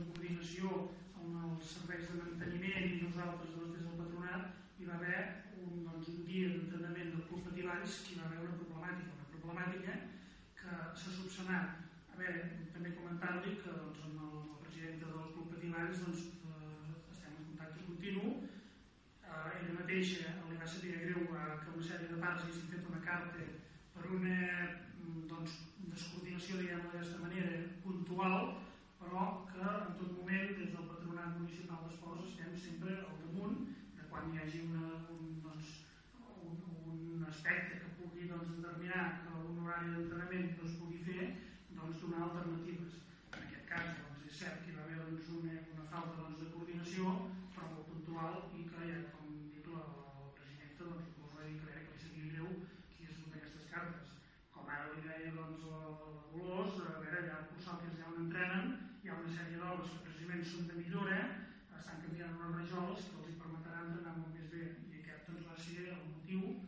en coordinació amb els serveis de manteniment i nosaltres doncs, des del patronat hi va haver un, doncs, un dia d'entrenament del Patilaris que hi va haver una problemàtica, una problemàtica que s'ha subsanat. A veure, també comentar-li que doncs, amb el, president del Club doncs, eh, estem en contacte continu eh, ella mateixa li va saber greu eh, que una sèrie de parts haguessin fet una carta per una doncs, descoordinació, diguem-ho d'aquesta manera, puntual, però que en tot moment des del Patronat Municipal d'Esports estem sempre al damunt de quan hi hagi una, un, doncs, un, un aspecte que pugui doncs, determinar que un horari d'entrenament no es pugui fer, doncs donar alternatives. En aquest cas doncs, és cert que hi va haver doncs, una, una falta doncs, de coordinació, però molt puntual i que ja, com dic, la, la presidenta doncs, us va dir que, que li sabia greu qui es d'aquestes cartes com ara li deia doncs, la, la a veure, hi ha cursals ja on entrenen, hi ha una sèrie d'obres que precisament són de millora, e